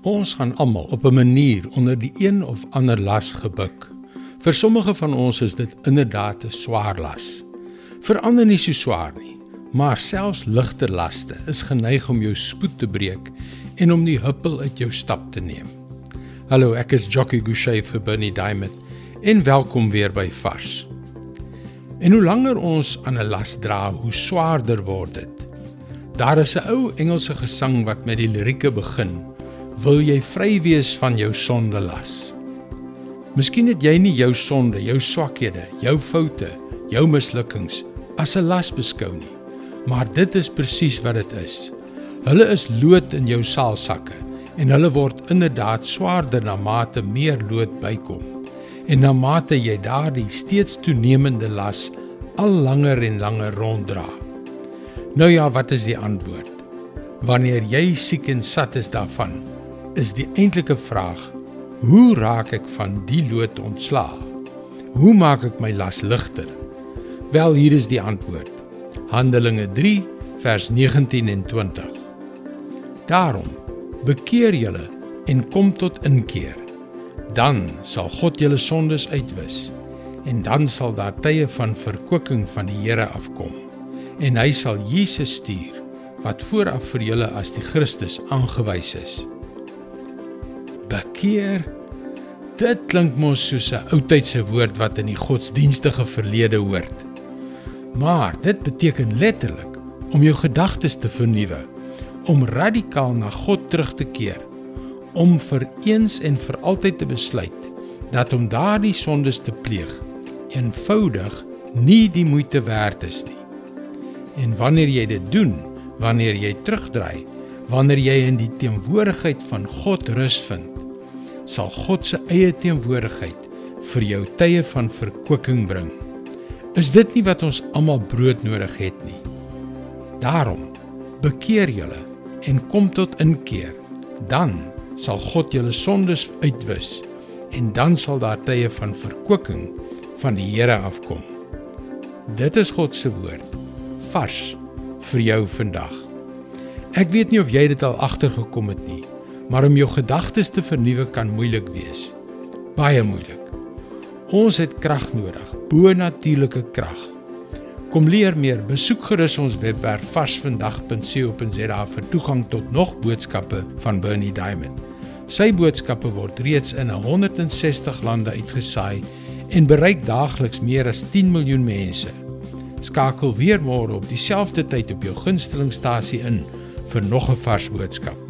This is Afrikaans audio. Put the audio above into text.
Ons gaan almal op 'n manier onder die een of ander las gebuk. Vir sommige van ons is dit inderdaad 'n swaar las. Vir ander nie so swaar nie, maar selfs ligter laste is geneig om jou spoed te breek en om die huppel uit jou stap te neem. Hallo, ek is Jockey Gouchee vir Bernie Diamond en welkom weer by Vars. En hoe langer ons aan 'n las dra, hoe swaarder word dit. Daar is 'n ou Engelse gesang wat met die lirieke begin wil jy vry wees van jou sondelas. Miskien het jy nie jou sonde, jou swakhede, jou foute, jou mislukkings as 'n las beskou nie. Maar dit is presies wat dit is. Hulle is lood in jou saalsakke en hulle word inderdaad swaarder na mate meer lood bykom. En na mate jy daardie steeds toenemende las al langer en langer ronddra. Nou ja, wat is die antwoord? Wanneer jy siek en sat is daarvan, is die eintlike vraag: Hoe raak ek van die lood ontslae? Hoe maak ek my las ligter? Wel, hier is die antwoord. Handelinge 3 vers 19 en 20. Daarom bekeer julle en kom tot inkeer. Dan sal God julle sondes uitwis en dan sal daar tye van verkwikking van die Here afkom en hy sal Jesus stuur wat vooraf vir julle as die Christus aangewys is bekeer. Dit klink mos soos 'n ou tydse woord wat in die godsdienstige verlede hoort. Maar dit beteken letterlik om jou gedagtes te vernuwe, om radikaal na God terug te keer, om vir eens en vir altyd te besluit dat om daardie sondes te pleeg eenvoudig nie die moeite werd is nie. En wanneer jy dit doen, wanneer jy terugdraai, wanneer jy in die teenwoordigheid van God rus vind, sal God se eie teenwoordigheid vir jou tye van verkwikking bring. Is dit nie wat ons almal brood nodig het nie? Daarom bekeer julle en kom tot inkeer. Dan sal God julle sondes uitwis en dan sal daar tye van verkwikking van die Here afkom. Dit is God se woord vars vir jou vandag. Ek weet nie of jy dit al agtergekom het nie maar om jou gedagtes te vernuwe kan moeilik wees. Baie moeilik. Ons het krag nodig, bo-natuurlike krag. Kom leer meer, besoek gerus ons webwerf varsvandag.co.za vir toegang tot nog boodskappe van Bernie Diamond. Sy boodskappe word reeds in 160 lande uitgesaai en bereik daagliks meer as 10 miljoen mense. Skakel weer môre op dieselfde tyd op jou gunstelingstasie in vir nog 'n vars boodskap.